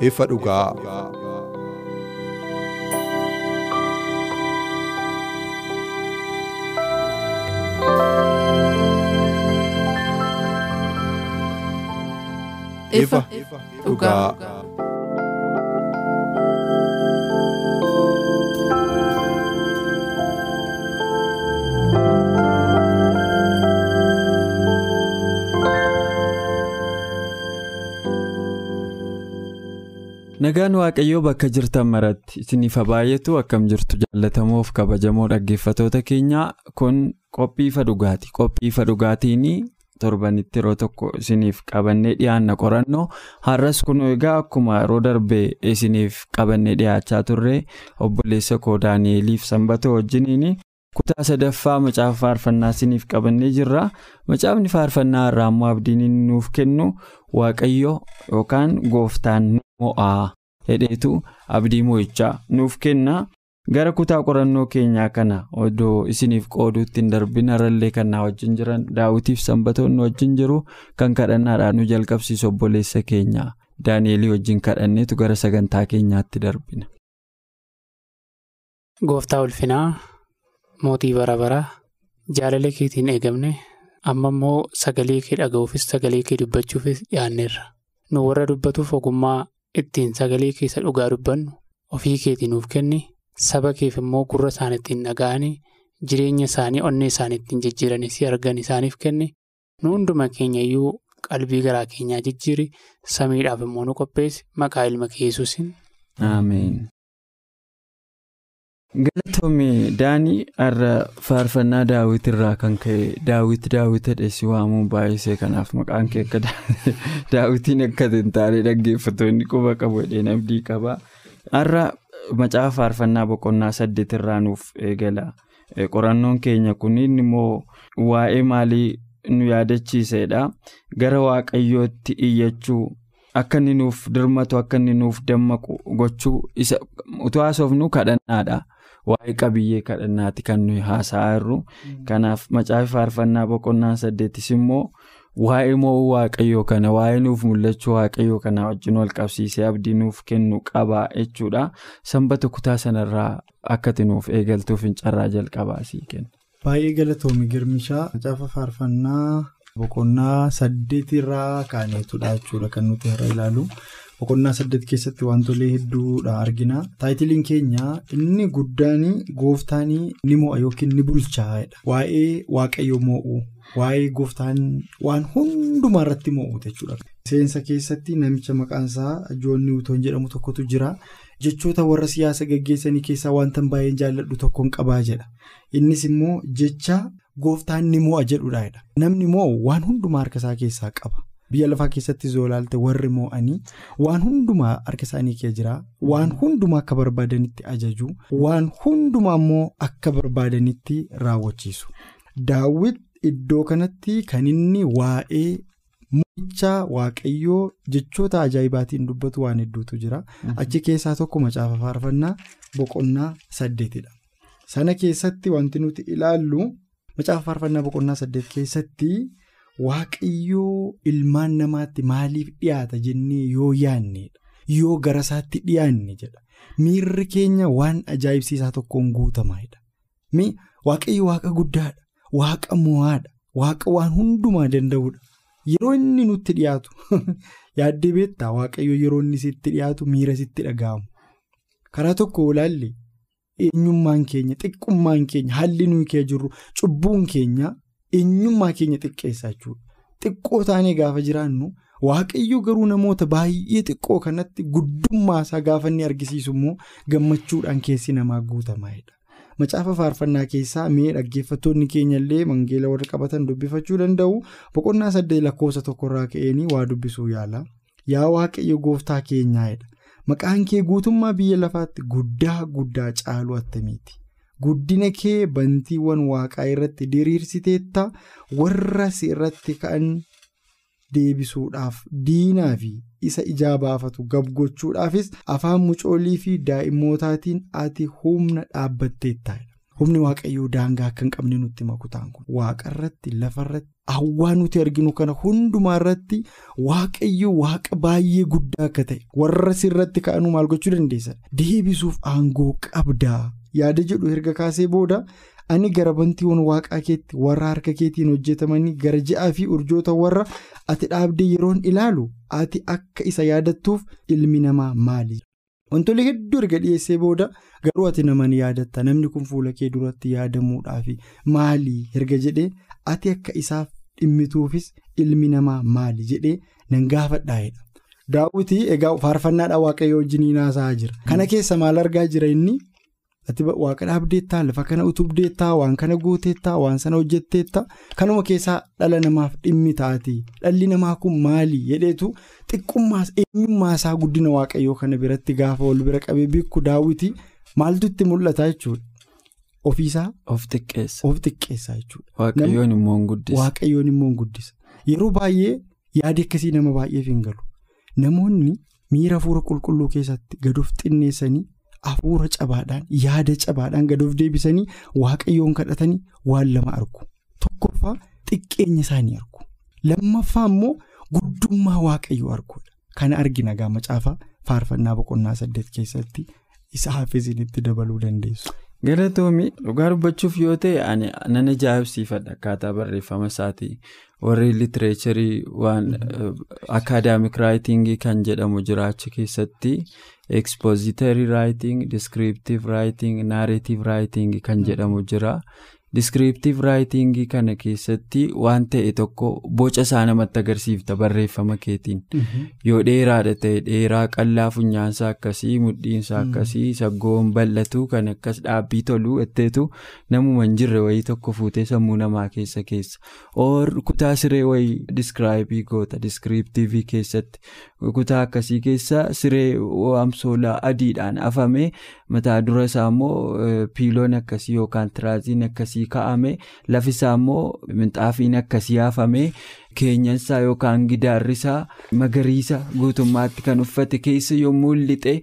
Ifa dhugaa. ifa dhugaa. Nagaan Waaqayyoo bakka jirtan maratti isiniif baay'eetu akkam jirtu jaallatamoof kabajamoo dhaggeeffatoota keenyaa kun qophii ifa dhugaati. Qophii ifa dhugaatiin torbanitti yeroo tokko isiniif qabannee dhiyaanna qorannoo har'as kun egaa akkuma yeroo darbee isiniif qabannee dhiyaachaa turre obboleessa koo Daani'eliif sanbata wajjiniin kutaa sadaffaa macaafa faarfannaa isiniif qabannee jirra. Macaafni faarfannaa irraa immoo abdiin nuuf kennu Waaqayyo yookaan gooftaan mo'aa hedheetu abdii mo'ichaa nuuf kenna gara kutaa qorannoo keenyaa kana odoo isiniif qooduutti hin darbin harallee kan na wajjin jiran daawitiif sanbatoonni wajjin jiru kan kadhannaadhaan nu jalqabsiisu obboleessa keenya daani'elii wajjin kadhanneetu gara sagantaa keenyaatti darbina. Gooftaa ulfinaa mootii bara baraa jaalala keetiin eegamne amma immoo sagalee kee dhaga'uufis sagalee kee dubbachuufis dhiyaanneerra nu warra dubbatuuf ogummaa. Ittiin sagalee keessa dhugaa dubbannu ofii keetii nuuf kenni saba keef immoo gurra isaan ittiin dhaga'anii jireenya isaanii onnee isaan ittiin jijjiiranii si argan isaaniif kenni nu hunduma keenya iyyuu qalbii garaa keenyaa jijjiiri samiidhaaf immoo nu qopheessi maqaa ilma Yesuusiin. Ameen. Galatoomii Daanii har'a faarfannaa daawwit irraa kan ka'e daawwit daawwitadha si waamuu baay'isee kanaaf maqaan kee akka daawwitiin akka hin taane dhaggeeffattoonni quba qabu jedheen abdii qaba. Har'a macaafa faarfannaa boqonnaa saddeet irraa nuuf eegala. Qorannoon keenya kun immoo waa'ee maalii nu yaadachiisedha. Gara waaqayyootti iyyachuu akka inni nuuf dirmatu akka inni nuuf dammaqu gochuu isa utuu haasofnu kadhannaadha. Waa'ee qabiyyee kadhannaati kan nuyi haasa'aa jirru. Kanaaf macaafa faarfannaa boqonnaa saddeetis immoo waa'ee mo'uu waaqayyoo kana waa'ee nuuf mul'achuu waaqayyoo kana wajjin wal qabsiisee abdii nuuf kennu qaba jechuudha. Sanbata kutaa sanarraa akkati nuuf eegaltuuf hin carraa jalqabaa sii kenna. Baay'ee galatoomi girmishaa macaafa faarfannaa boqonnaa saddeetirraa kaaneetudha jechuudha kan nuti irra ilaalu. Boqonnaa saddeet keessatti wantolee hedduudha argina. Taayitiliin keenya inni guddaan gooftaan ni mo'a yookiin ni bulchaa'edha. Waa'ee waaqayyo mo'u, waa'ee gooftaan waan hundumaa irratti mo'u jechuudha. Seensa keessatti namicha maqaan isaa Joon Niwutoon jedhamu tokkotu jira. Jechoota warra siyaasa gaggeessanii keessaa wanta baay'een jaalladhu tokkoon qabaa jedha. Innis immoo jecha gooftaan ni mo'a jedhudha. Namni mo'u waan hundumaa harka isaa keessaa qaba. Biyya lafaa keessatti zoolaalte warri mo'anii waan hundumaa harka isaanii kee jira. Waan hundumaa akka barbaadanitti ajaju. Waan hundumaa immoo akka barbaadanitti raawwachiisu. Daawwit iddoo kanatti kan inni waa'ee mo'ichaa waaqayyoo jechoota ajaa'ibaatiin dubbatu waan hedduutu jira. Achi keessaa tokko macaafa faarfannaa boqonnaa saddeetidha. Sana keessatti wanti nuti ilaallu macaafa faarfannaa boqonnaa saddeet keessatti. Waaqayyoo ilmaan namaatti maaliif dhiyaata jennee yoo yaadnedha. Yoo gara isaatti dhiyaanne jedha. Miirri keenya waan ajaa'ibsiisaa tokkoon guutamaadha. Waaqayyo waaqa guddaadha. Waaqa mo'aadha. Waaqa waan hundumaa danda'udha. Yeroo inni nutti dhiyaatu yaaddee beektaa waaqayyo yeroo inni sitti dhiyaatu miira sitti dhaga'amu. Karaa tokko ilaalle eenyummaan keenya xiqqummaan keenya haalli nuyi kee jirru cubbuun keenya. Eenyummaa keenya xiqqeessa jechuudha. Xiqqoo taanee gaafa jiraannu waaqayyo garuu namoota baay'ee xiqqoo kanatti guddummaa isaa gaafa inni argisiisu immoo gammachuudhaan keessi namaa guutamaadha. Macaafa faarfannaa keessaa mee dhaggeeffattoonni keenya illee mangeela warra qabatan dubbifachuu danda'u boqonnaa saddeet lakkoofsa tokkorraa ka'eenii waa dubbisuu yaala. Yaa waaqayyo gooftaa keenyaadha. Maqaan kee guutummaa biyya lafaatti guddaa guddaa caalu attamiiti. Guddina kee bantiiwwan waaqaa irratti diriirsiteetta warra si irratti ka'an deebisuudhaaf diinaa fi isa ijaa baafatu gabgochuudhaafis afaan mucoolii fi daa'immootaatiin ati humna dhaabbatteetta. Humni waaqayyoo daangaa akka hin qabne nutti makutaan kun waaqa irratti lafa irratti hawwaa nuti arginu kana hundumaa irratti waaqayyo waaqa baay'ee guddaa akka ta'e warra sirratti ka'anuu maal gochuu dandeessan deebisuuf aangoo qabdaa yaada jedhu erga kaasee booda ani gara bantiiwwan waaqaa keetti warra harka keetiin hojjetamanii gara ji'aa fi urjoota warra ati dhaabdee yeroon ilaalu ati akka isa yaadattuuf ilmi namaa maali. Wantoonni hedduu erga dhiyeessee booda garuu ati nama ni yaadatta namni kun fuula kee duratti yaadamuudhaaf maalii erga jedhee ati akka isaaf dhimmituufis ilmi namaa maali jedhee nan gaafadhaa'edha. Daawwitii egaa faarfannaadha waaqayyo wajjin haasa'aa jira. Kana keessa maal argaa jira inni ati waaqa dhaabdeettaa lafa kana utubdeettaa waan kana gooteettaa waan sana hojjetteettaa kanuma keessaa dhala namaaf dhimmi taati dhalli namaa kun maali jedheetu xiqqummaas eenyummaa isaa guddina waaqayyoo kana biratti gaafa wal bira qabee beeku daawwitii maaltu itti mul'ata jechuudha. Ofiisaa Of xiqqeessa. of xiqqeessaa jechuudha. Waaqayyoon immoo hin guddisa. Yeroo baay'ee yaadi akkasii nama baay'eef hin galu. Namoonni miira hafuura qulqulluu keessatti gadoof xinneessanii hafuura cabaadhaan yaada cabaadhaan gadoof deebisanii waaqayyoon kadhatanii waan lama argu. Tokkoffaa xiqqeenya isaanii argu. Lammaffaa immoo guddummaa waaqayyoo arguudha. Kana argina gaa macaafa faarfannaa boqonnaa saddeet keessatti isa haafisinitti dabaluu dandeessu. Galatoomii dhugaa dubbachuuf yoo ta'e ani nan ajaa'ibsiifadha akkaataa barreeffama isaatii warri litireecharii waan akaadaamik raayitingii kan jedhamu jiraachi keessatti ekspoozitarii raayiting diskiriptiiv raayiting naareetiiv raayiting kan jedhamu jira. Diskiriptiiv raayitingii kana keessatti waan ta'e tokko boca isaa namatti agarsiifta barreeffama keetiin. Yoo dheeraadha ta'e dheeraa qal'aa funyaansaa akkasii mudhiinsaa akkasii saggoon bal'atu kan akkas dhaabbii toluu etteetu namuma hin jirre wayii tokko fuutee sammuu namaa keessa keessa. Kutaa siree wayii diskiraayibii goota diskiriptiivii keessatti kutaa akkasii keessa siree amsoolaa adiidhaan afame mataa dura isaa immoo piiloon akkasii yookaan tiraaziin akkasii. ka'ame lafisaa immoo minxaafiin akkasii afame keenyansaa yookaan gidaarrisaa magariisa guutummaatti kan uffate keessa yommuu lixe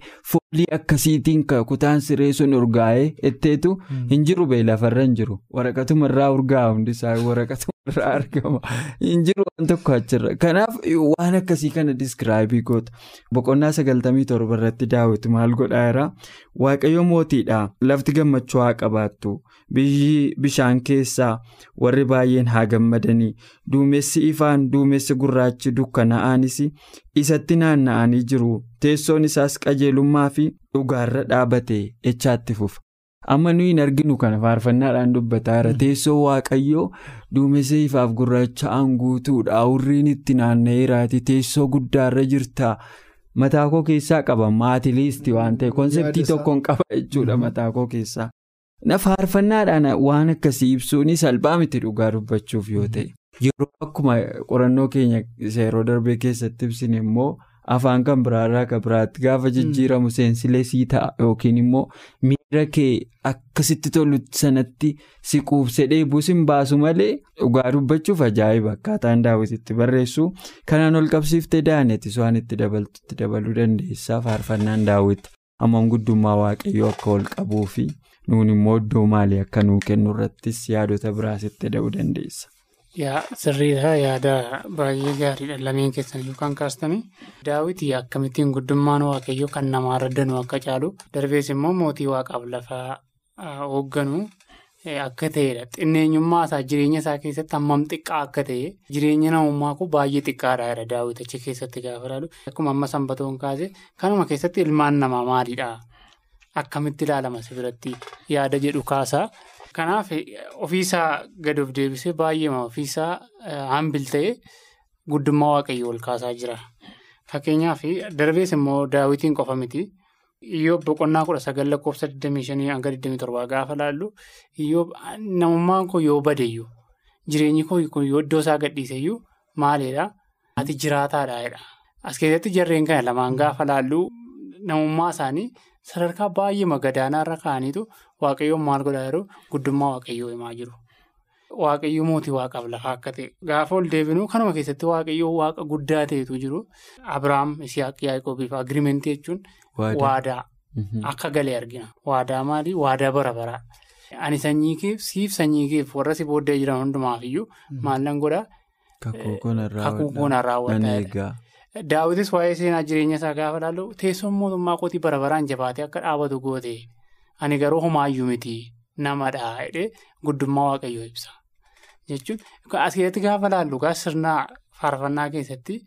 foolii akkasiitiin kutaan siree sun urgaa'ee etteetu hin jiru bee lafarra hin jiru. Waraqatumarraa urgaa'a hundisaa waraqatumarraa argama. Hin jiru waan tokko achirra. Kanaaf waan akkasii kana diskiraayibii goota boqonnaa sagaltamii torba irratti daawwitu maal godhaa jira waaqayyo mootiidha lafti gammachuu haa qabaattu. Biyyi bishaan keessaa warri baay'een haa gammadanii. Duumessi ifaan duumessi gurraachi dukkana'aanis isatti naanna'anii jiru teessoon isaas qajeelummaa fi dhugaarra dhaabate echaatti fufa. amma nuyi hin arginu kana faarfannaadhaan dubbataa jira. Teessoo waaqayyoo duumessa ifaaf gurraacha'aan guutuudha hurriin itti naanna'eeraati teessoo guddaarra jirta. Mataa koo keessaa qaba. Maatiliisti waan ta'e. Konseptii tokkoon qaba jechuudha mataa koo keessaa. na faarfannaadhaan waan akkasii ibsuun salphaa miti dhugaa dubbachuuf yoo ta'e. Yeroo akkuma qorannoo keenya yeroo darbee keessatti ibsine immoo afaan kan biraarraa kan biraatti gaafa jijjiiramu seensilee sii ta'a yookiin immoo miira kee akkasitti tolu sanatti si quubsee dheebuus hin baasu malee dhugaa dubbachuuf ajaa'iba akkaataan daawwititti barreessu kanaan ol qabsiiftee daaneti waan itti dabaltutti dabaluu dandeessaa faarfannaan daawwiti hammam guddummaa waaqayyoo akka ol qabuufi. nuun immoo iddoo maalii akka nuu kennu irrattis yaadota biraas itti da'uu dandeessa. Yaa sirriidha yaada baay'ee gaariidha lameen keessan yookaan kaastanii daawwitii akkamittiin guddummaan waaqayyoo kan namaarra danuu akka caalu darbees immoo mootii waaqaaf lafa hoogganu akka ta'edha xinneenyummaa isaa jireenya isaa keessatti hammam xiqqaa akka ta'e jireenya namummaa kun baay'ee xiqqaadha jedha daawwitichi keessatti gaafa ilaalu akkuma amma sanbatoon kaase kanuma keessatti ilmaan namaa maalidha. Akkamitti ilaalama si biratti yaada jedhu kaasaa. Kanaaf ofiisaa gad of deebisee baay'eema ofiisaa hambil ta'e guddummaa waaqayyoo ol kaasaa jira. Fakkeenyaaf darbees immoo daawwitiin qofa miti. Iyyoo boqonnaa kudha sagal lakkoofsa 25 hanga 27 gaafa laallu iyyoo namummaan koo yoo badeyyuu jireenyi koo yoo iddoo isaa gadhiiseyyuu maalidhaa? Ati jiraataadha. As keessatti jarreen kana lamaan gaafa laallu namummaa isaanii sadarkaa baay'ee gadaanaarra kaa'aniitu waaqayyoon maal godhaa jiru guddummaa waaqayyoo himaa jiru. Waaqayyoo mootii waaqaaf lafaa akka ta'e gaafa ol deebinu kanuma keessatti waaqayyoo waaqa guddaa ta'etu jiru. Abiraam Isiyaaq Yaaqoobiif agirimentii jechuun waadaa akka galee argina. Waadaa maali? Waadaa bara baraa. Ani sanyii keef siif sanyii keef warra si booddee jiran hundumaafiyyuu maallan godhaa? Kakuu koonaan raawwataa Daawwitis waa'ee seenaa jireenya isaa gaafa ilaallu teessoon mootummaa kootii bara baraan jabaatee akka dhaabatu goote ani garuu homaayyuu miti namadha jedhee guddummaa waaqayyoo ibsa. Jechuun as keessatti gaafa ilaallu sirna faarfannaa keessatti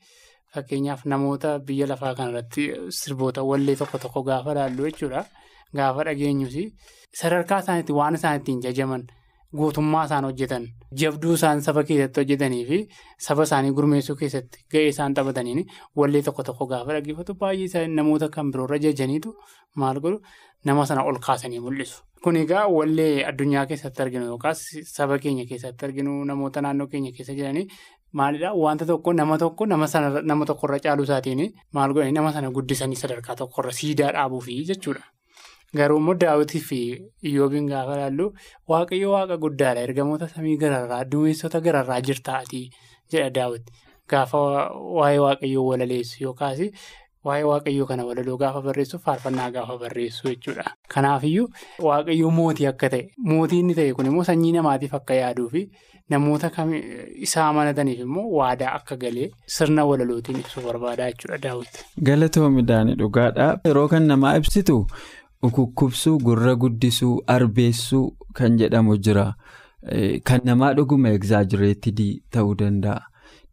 fakkeenyaaf namoota biyya lafaa kanarratti sirboota wallee tokko tokko gaafa ilaallu jechuudha. Gaafa dhageenyus sadarkaa isaaniitti waan isaan ittiin jajaman. Gootummaa isaan hojjetan jabduu isaan saba keessatti hojjetanii fi saba isaanii gurmeessuu keessatti ga'ee isaan taphataniin wallee tokko tokko gaafa dhaggeeffatu baay'ee namoota kan biroorra jajaniitu maal godhu nama sana ol kaasanii mul'isu. Kun egaa wallee addunyaa keessatti arginu yookaas saba keenya keessatti arginu namoota naannoo keenya keessa jiranii maalidhaa wanta tokko nama tokko nama tokkorra caaluu isaatiin maal godhanii nama sana guddisanii sadarkaa tokkorra siidaa dhaabuufi jechuudha. Garuu immoo daawwitii fi iyyoobiin gaafa ilaallu waaqayyo waaqa guddaadha. Ergamoota samii gararraa duumessota gararraa jirtaatii jedha daawwiti. Gaafa waa'ee waaqayyoo walaleessu yookaas waa'ee waaqayyoo kana walaloo gaafa barreessu faarfannaa gaafa barreessu jechuudha. Kanaafiyyuu waaqayyoo mootii akka ta'e mootii inni ta'e kun immoo sanyii namaatiif akka yaaduu fi namoota isaa amanataniif immoo waadaa akka galee sirna walalootiin ibsuu barbaada jechuudha daawwiti. Galatoomii Daanii dhugaadha. Yeroo kan namaa ibsitu. Ukukkubsuu gurra guddisuu arbeessuu kan jedhamu jira kan namaa dhuguma egzaajireetidii ta'uu danda'a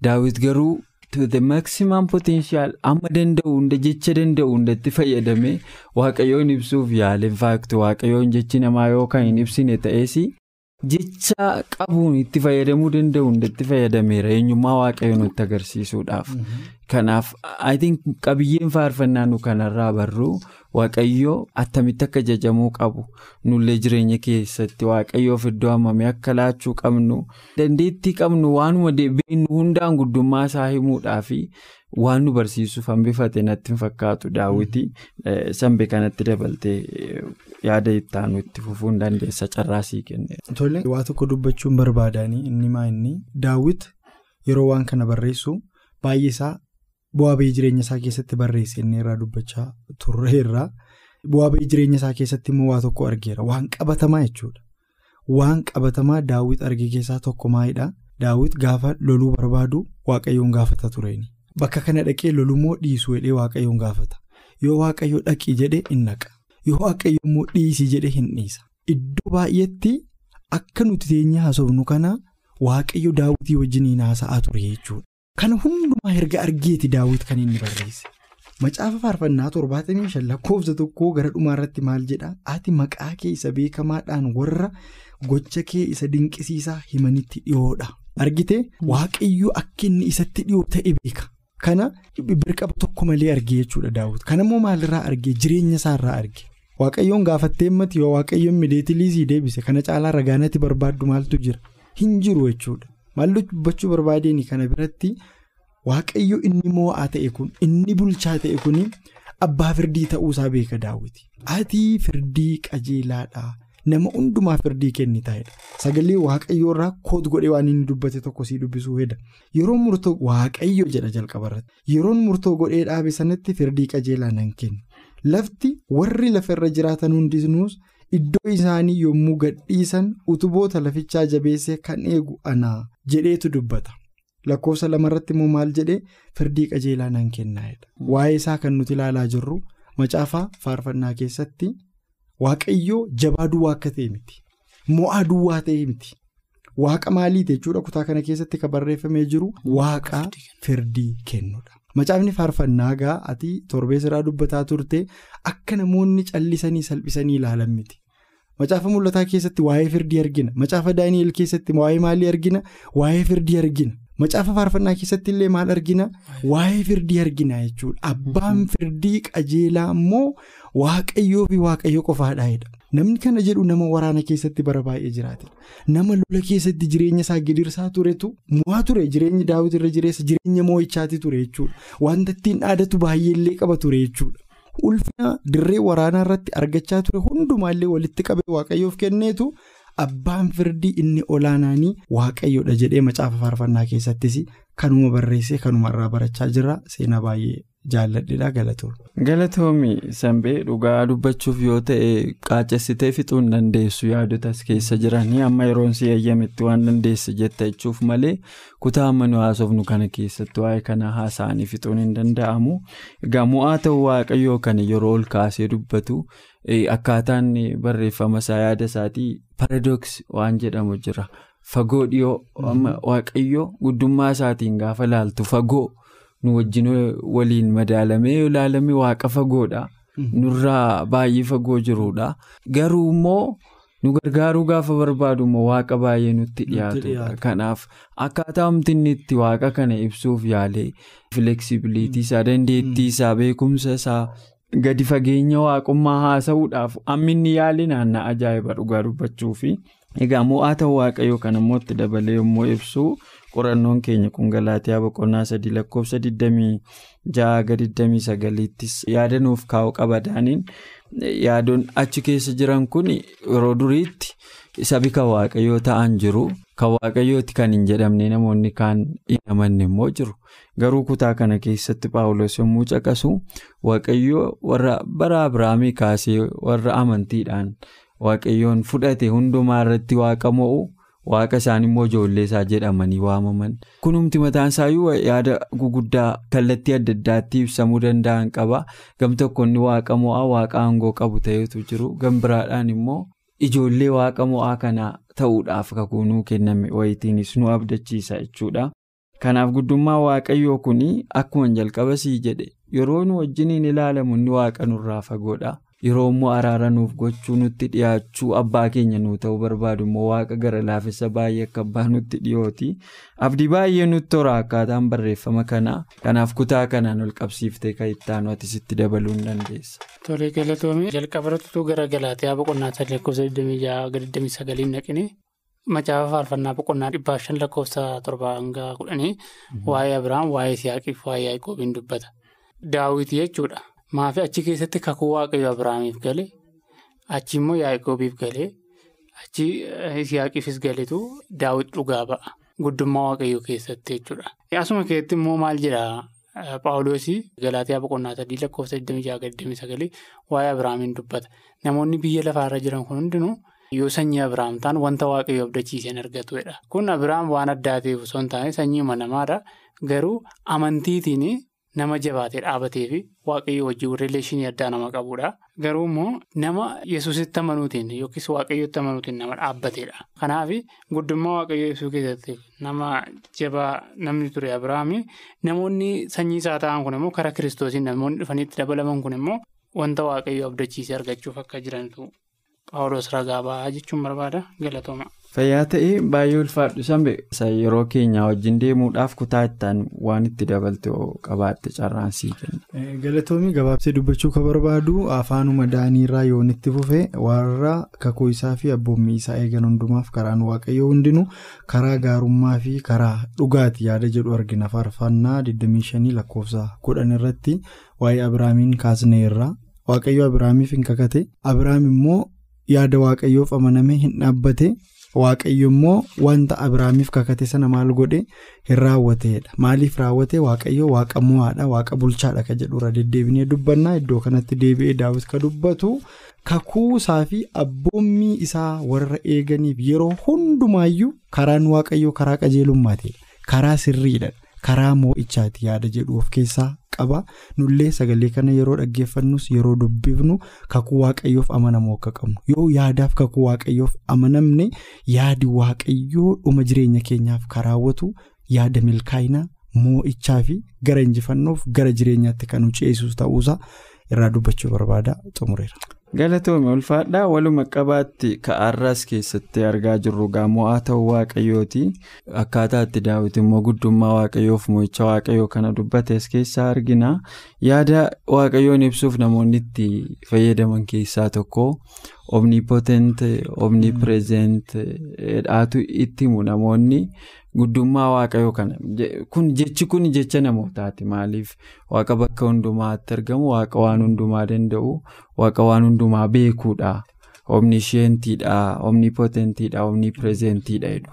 daawwit garuu the maximum potential amma danda'u hunda jecha danda'u hundatti fayyadamee waaqayyoon ibsuuf yaala infaakti waaqayyoon jechi namaa yoo kan hin ibsine ta'ees jecha qabuun itti fayyadamuu danda'u hundatti fayyadameera. Eenyummaa waaqayyoon nutti agarsiisuudhaaf kanaaf think qabiyyeen faarfannaa nu kanarraa barruu. Waaqayyoo attamitti akka jajamuu qabu nullee jireenya keessatti waaqayyoof iddoo hammamee akka laachuu qabnu dandeettii qabnu waanuma beeknu hundaan guddummaa isaa himuudhaa fi waan nu barsiisuuf hambifate natti hin fakkaatu daawwitii sanbee kanatti dabaltee yaada ittaanu itti fufuu hin dandeessa carraasii kenne. Tole waa tokko dubbachuun barbaadanii inni maa inni daawwit yeroo waan kana barreessu baay'ee isaa. Bu'aa bahii jireenya isaa keessatti barreesse inni irraa dubbachaa turreerra. Bu'aa bahii jireenya isaa keessatti immoo waa tokko argeera. Waan qabatamaa jechuudha. Waan qabatamaa daawwit arge keessaa tokko maalidhaa? Daawwit gaafa loluu barbaadu waaqayyoon gaafata tureeni. Bakka kana dhaqee lolummoo dhiisuu jedhee waaqayyoon gaafata. Yoo waaqayyo dhaqii jedhee hin naqa. Yoo waaqayyo immoo dhiisii jedhee hin dhiisa. Iddoo baay'eetti akka nuti teenyee haasofnu kana waaqayyo daawwitii wajjin haasa'aa ture jechuudha. Kana hundumaa erga argeeti daawwit kan inni barreesse. Macaafa faarfannaa torbaatamii shan lakkoofsa tokkoo gara dhumaarratti maal jedhaa? Ati maqaa kee isa beekamaadhaan warra gocha kee isa dinqisiisaa himanitti dhiyoodha. Argitee waaqayyoo akka inni isatti dhiyoo ta'e beeka. Kana birqaba tokko malee argee jechuudha daawwit. Kanammoo maalirraa argee? Jireenya isaarraa arge. Waaqayyoon gaafattee mati yoo waaqayyoon mideetiliisii deebise kana caalaa ragaanatti barbaaddu maaltu jira? Hin jiru jechuudha. Maal dubbachuu barbaadeen kana biratti waaqayyo inni moo'aa ta'e kun inni bulchaa ta'e kun abbaa firdii ta'uusaa beeka daawwiti. Ati firdii qajeelaadhaa nama hundumaa firdii kenni taa'edha. Sagalee waaqayyoo irraa koot godhee waan inni dubbate tokko sii dubbisuu heda. Yeroo murtoo waaqayyo jedha jalqabarratti. Yeroon murtoo godhee dhaabe sanatti firdii qajeelaa nan kenna. Lafti warri lafarra jiraatan hundinuus. Iddoo isaanii yommuu gadhiisan utuboota lafichaa jabeessee kan eegu anaa jedheetu dubbata. Lakkoofsa lamarratti immoo maal jedhee firdii qajeelaa nan kennaa'edha. Waa'ee isaa kan nuti ilaalaa jirru macaafa faarfannaa keessatti waaqayyoo jabaa duwwaa akka ta'e miti. Mo'aa duwwaa ta'e miti. Waaqa maaliiti jechuudha kutaa kana keessatti kan barreeffamee jiru waaqa firdii kennudha. Macaafni faarfannaa gaa ati torbee irraa dubbataa turte akka namoonni callisanii salphisanii ilaalan miti. Macaafa mul'ataa keessatti waa'ee firdii argina. Macaafa daani'el keessatti waa'ee maalii argina? Waa'ee firdii argina. Macaafa faarfannaa keessatti illee maal argina waa'ee firdii argina jechuudha abbaan firdii qajeelaa immoo waaqayyoo fi waaqayyo qofaadhaa'edha. Namni kana jedhu nama waraana keessatti bara baay'ee jiraate nama lola keessatti jireenya isaa gidirsaa turetu mo'aa ture jireenyi daawwiti irra jireessa jireenya moo'ichaati ture jechuudha wanta ittiin dhaadatu baay'eellee qaba ture jechuudha. Ulfina dirree waraanaa irratti argachaa ture hundumaallee walitti qabee waaqayyoof kenneetu abbaan firdii inni olaanaanii waaqayyoodha jedhee macaafa faarfannaa keessattis kanuma barreessee kanuma irraa barachaa jira. Seenaa baay'ee jaalladheedha galatoom. Galatoomi sanbee dhugaa dubbachuuf yoo ta'e qaacessitee fixuu hin dandeessu yaadotas keessa jiranii amma yeroon si eeyyametti waan dandeesse jetta jechuuf malee kutaa amma nu haasofnu kana keessatti waa'ee kana haasa'anii fixuun hin danda'amu. Egaa mo'aa ta'uu waaqayyoo kana yeroo ol kaasee dubbatu akkaataan barreeffama isaa yaada isaatii paradoks waan jedhamu jira. Fagoo dhiyoo waaqayyoo guddummaa isaatiin gaafa laaltu fagoo. Nu wajjin waliin madaalamee yoo ilaalame waaqa fagoodha. Nurraa baay'ee fagoo jirudha. Garuu immoo nu gargaaruu gaafa barbaadu immoo waaqa baay'ee nutti dhiyaatudha. Kanaaf akkaataa humni itti waaqa kana ibsuuf yaalee fileksibiliitii isaa dandeettii isaa beekumsa isaa gadi fageenya waaqummaa haasa'uudhaaf amminni yaali naannaa ajaa'iba dhugaa dubbachuufi. Egaa mo'aa ta'uu waaqayyoo kan immoo itti dabalee yommuu ibsu qorannoon keenya kun galaatiyaa boqonnaa sadii lakkoofsa 26 ga 29ttis yaada nuuf kaa'u qabadaaniin yaadoon achi keessa jiran kun yeroo duriitti sabi kan waaqayyoo ta'an jiru kan waaqayyooti kan hin jedhamne namoonni kaan hin amanne immoo jiru garuu kutaa kana keessatti paawulos yommuu caqasu waaqayyoo warra bara abiraamii kaasee warra amantiidhaan. Waaqayyoon fudhate hundumaa irratti waaqa mo'u waaqa isaan immoo ijoollee isaa jedhamanii waamaman. Kunumti mataan isaayyuu yaada guguddaa kallattii adda addaatti ibsamuu danda'an qaba. Gam tokko inni waaqa mo'aa waaqa aangoo qabu ta'etu jiru. Gam biraadhaan immoo ijoollee waaqa mo'aa kana ta'uudhaaf kakuu nuu kenname wayitiinis nu abdachiisa jechuudha. Kanaaf guddummaa waaqayyoo kun akkuma jalqaba sii jedhe yeroo nu wajjiniin ilaalamu inni waaqa nurraa fagoodha. Yeroo immoo araara nuuf gochuu nutti dhiyaachuu abbaa keenya nuu ta'uu barbaadu immoo waaqa gara laafessa baay'ee akka abbaa nutti dhiyooti. Abdii baay'ee nutti hora akkaataan barreeffama kanaa. Kanaaf kutaa kanaan ol qabsiiftee kan itti aanu ati sitti dabaluu ni dandeessa. Tolee galatoomii jalqabarrattuu gara galaatiyaa boqonnaa sadii lakkoofsa 26 naqinee macaafa faarfannaa boqonnaa dhibbaa shan lakkoofsa torbaa hanga kudhanii waa'ee Abiraam waa'ee Isiyaaqiif waa'ee Yaaqoobiin dubbata. Daawwitii jechuudha. Maafi achi keessatti kakuu waaqayyo Abiraamiif gale achi immoo Yaaqoobiif galee achi Isiyaaqiifis galetu daawwiti dhugaa ba'a. Guddummaa waaqayyoo keessatti jechuudha. Asuma keessatti immoo maal jedhaa Paawuloosii Galaatiyaa boqonnaa sadii lakkoofsa 26-29 waa'ee Abiraamiin dubbata. Namoonni biyya lafaarra jiran kun hundinuu yoo sanyii Abiraam ta'an wanta waaqayyo abdachiiseen argatudha. Kun Abiraam waan addaa ta'eef osoo hin taane sanyii namaadha. Garuu amantiitiin. Nama jabaatee dhaabatee fi waaqayyo wajjin rileeshinii addaa nama qabudha. Garuu immoo nama yesusitti amanuutiin yookiis waaqayyotti amanuutiin nama dhaabbateedha. Kanaaf guddummaa waaqayyoo ibsuu keessatti nama jabaa namni ture Abiraami namoonni sanyii isaa ta'an kun immoo karaa kiristoosiin namoonni dhufaniitti dabalaman kun immoo wanta waaqayyo abdachiisee argachuuf akka jirantu Paawulos ragaa ba'aa jechuun barbaada galatooma. Fayyaa ta'ee baay'ee ulfaadhu sanbe yeroo keenyaa wajjin deemuudhaaf kutaa ittaan waan itti dabalte qabaatte carraan sii kenna. Galatoomii gabaabsee dubbachuu kan barbaadu afaanuma daaniirraa yoon itti fufe warra kakuu isaa fi abboommii isaa eegan hundumaaf karaan waaqayyoo hundinuu karaa gaarummaa fi karaa dhugaati yaada jedhu argina faarfannaa 25 lakkoofsa 10 irratti waa'ee Abiraamiin kaasneerra waaqayyo Abiraamiif hin kakate Abiraam immoo yaada waaqayyoof amanamee hin dhaabbate. Waaqayyo immoo wanta Abiraamiif kakate sana maal godhe hin raawwateedha. Maaliif raawwate waaqayyo waaqa mo'aadha waaqa bulchaadha kan jedhurra deddeebinee dubbannaa iddoo kanatti deebi'ee daawwit kan dubbatu kakuu isaa fi abboommii isaa warra eeganiif yeroo hundumaayyuu karaan waaqayyoo karaa qajeelummaatiidha. Karaa sirriidha. Karaa moo'ichaati yaada jedhu of keessaa qaba. Nullee sagalee kana yeroo dhaggeeffannus yeroo dubbifnu kakuu waaqayyoof amanamoo akka qabnu. Yoo yaadaaf kakuu waaqayyoof amanamne yaadi waaqayyoo dhuma jireenya keenyaaf karaawwatu yaada milkaa'inaa moo'ichaa fi gara injifannoof gara jireenyaatti kan nu ceesisu ta'uusaa irraa dubbachuu barbaada xumureera. Galatoome ulfaadhaa waluma qabaatti ka'aarraas keessatti argaa jirru mo'aa ta'uu waaqayyooti. Akkaataa itti daawit immoo guddummaa waaqayyoof mo'icha waaqayyoo kana dubbates keessaa argina. Yaada waaqayyoon ibsuuf namoonni itti fayyadaman keessaa tokko omnipotent omnipresent dhaatu itti himu namoonni guddummaa waaqayyoo kana kun jechi kun jecha namootaati. Maaliif? Waaqa bakka hundumaatti argamu waaqa waan hundumaa danda'u waaqa waan hundumaa beekuudha. Omnisheentiidha omnipotentiidha omnipresentiidha jedhu.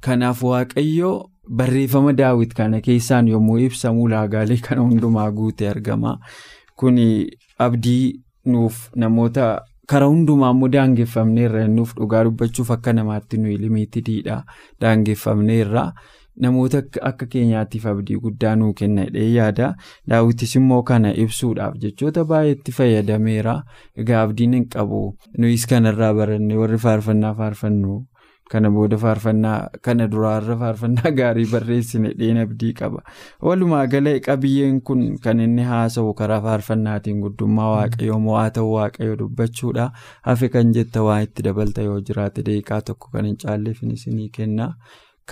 Kanaaf waaqayyoo barreeffama daawit kana keessaan yommuu ibsamu ulaagaalee kana hundumaa guute argama. Kun abdii nuuf namoota. Karaa hundumaa immoo daangeffamneerra nuuf dhugaa dubbachuuf akka namaatti nuyi limiitiidha daangeffamneerra namoota akka keenyaatiif abdii guddaa nuu kenna jedhee yaada. Daawwitis immoo kana ibsuudhaaf jechoota baay'eetti fayyadameera. Egaa abdiin hin qabu. Nuyis kanarraa baranne warri faarfannaa faarfannu kana booda faarfannaa kana duraarra faarfannaa gaarii barreessine dheen abdii qaba. Walumaa gala qabiyyeen kun kan inni haasa'u karaa faarfannaatiin guddummaa waaqayyoo mo'aa ta'uu waaqayyoo dubbachuudha. Hafe kan jetta waa itti dabalta yoo jiraate deeqaa tokko kan hin caalleef isinii kenna.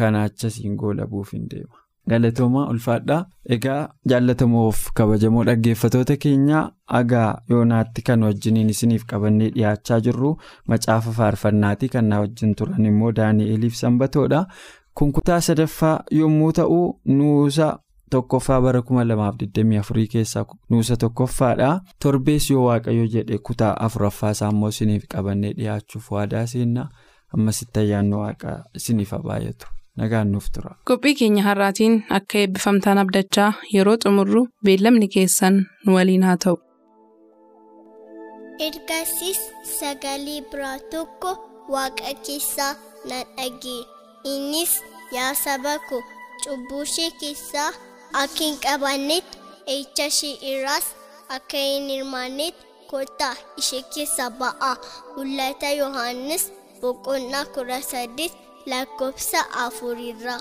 Kana achasiin goolabuuf hin deema. Galatoomaa ulfaadhaa egaa jaallatamoof kabajamoo dhaggeeffatoota keenyaa agaa yoonaatti kan wajjiniin isiniif qabannee dhiyaachaa jirru macaafa faarfannaatii kan na wajjin turan immoo daani'eliif sanbatoodha. Kun kutaa sadaffaa yommuu ta'u nuusa tokkoffaa bara 2024 keessaa nuusa tokkoffaadha. Torbees yoo waaqayyo jedhe kutaa afuraffaa isaa immoo isiniif qabannee dhiyaachuuf waadaa seenna. Ammasitti ayyaanni waaqa isiniif baay'atu. Nagaan nuuf tura. qophii keenya har'aatiin akka eebbifamtaan abdachaa yeroo xumurru beellamni keessan nu waliin haa ta'u. ergasiis sagalee biraa tokko waaqa keessaa nan dhagee innis yaa saba ko cubbuu ishee keessaa akka hin qabannetti eecha ishee irraas akka hin hirmaannetti kottaa ishee keessaa ba'aa mul'ata yohaannis boqonnaa kudha saddeet. Lakkoofsa afurirra.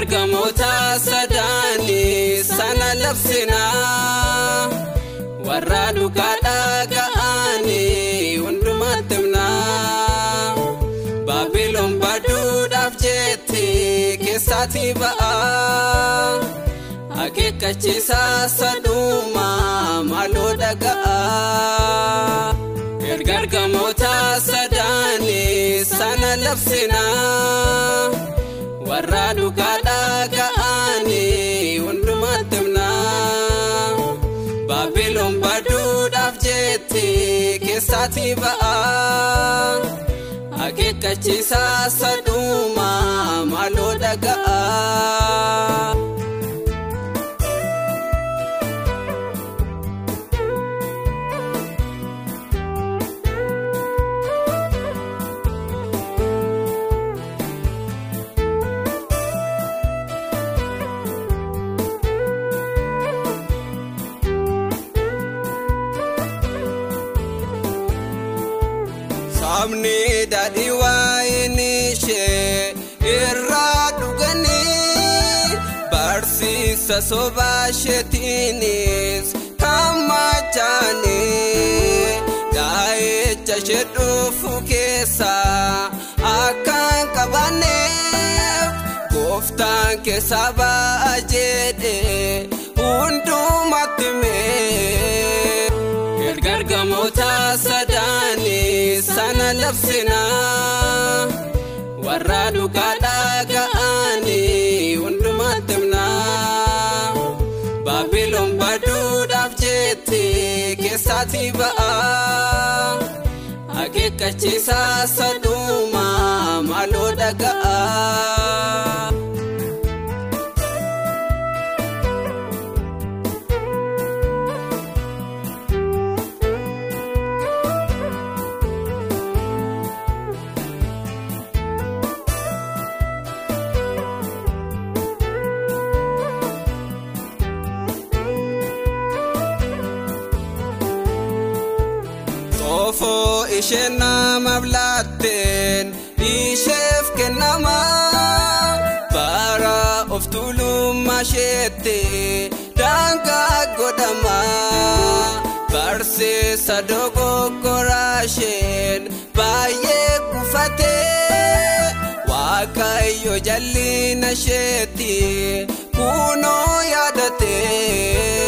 Gargamoota sadaanii sana labsinaa warra dhugaadhaa ga'anii hundumaatti himnaa baabiloon baduudhaaf jetti keessaatii ba'aa akeekkachiisaa saduumaa maaloo dhaga'aa gargamoota sadaanii sana labsinaa. Warra dhugaadhaa ga'anii hundumaatti himnaa baabiloon baduudhaaf jetti keessaatii ba'aa akeekkachiisaa saduumaa maaloo dhaga'aa. Daadhii waayini ishee irraa dhuganii barsiisa sobaa isheetiinis kan machaanii daa'icha ishee dhufu keessaa akka hin qabanneef gooftaan keessaa ba'a jedhee hundumatti sana labsinaa warra dhugaadhaa ga'anii hundumaatti himnaa baabiloon baduudhaaf jetti keessaatii ba'a akeekkachiisaa saduuma maaloo dhaga'a. Ishee namaaf laatteen isheef kennama bara of tuulummaa isheetti daangaa godhama barsiisa dogoggoraa isheen baay'ee kufatee waaqayyo jallina isheetti kunoo yaadatee.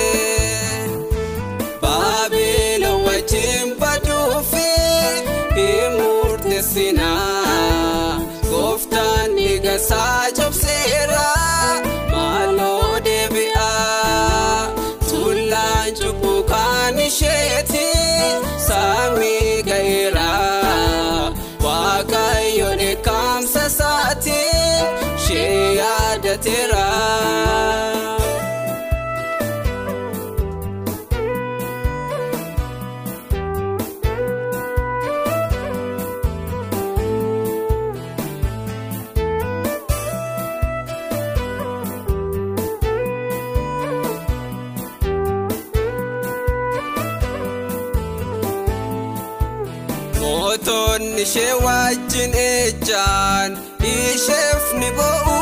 Ishee wajjin ejjaan isheef ni bo'u.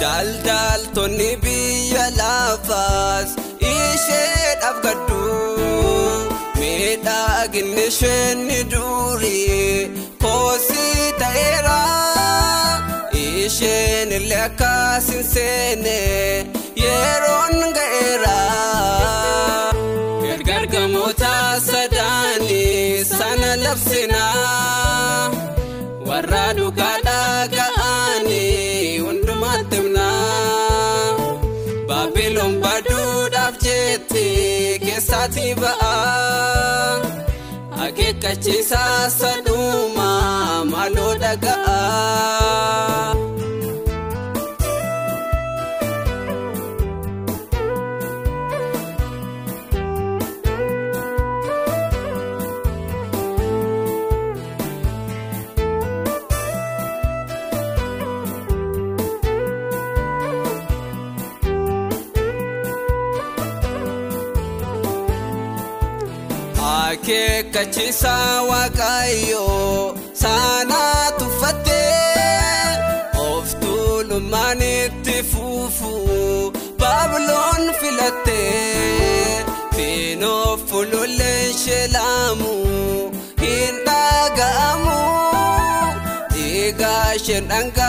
Daldaltoonni biyya lafaas isheedhaaf gaddu. Miidhaginni isheen ni durii koosii ta'eera isheen illee akkas hin seene yeroon ga'eera. Labsinaa warra dhugaa dhaga'anii hundumaatti himnaa baabiloon baduudhaaf jetti keessaatii ba'a akeekkachiisaa saduuma maaloo dhaga'a. Akeekkachiisaa waaqayyoo saanaa tuffattee of tuulummaan itti fuufuu baabiloon filattee fiinoof fululleen sheelaamu hin dhaga'amu dhiigaa isheen dhangalaafteefis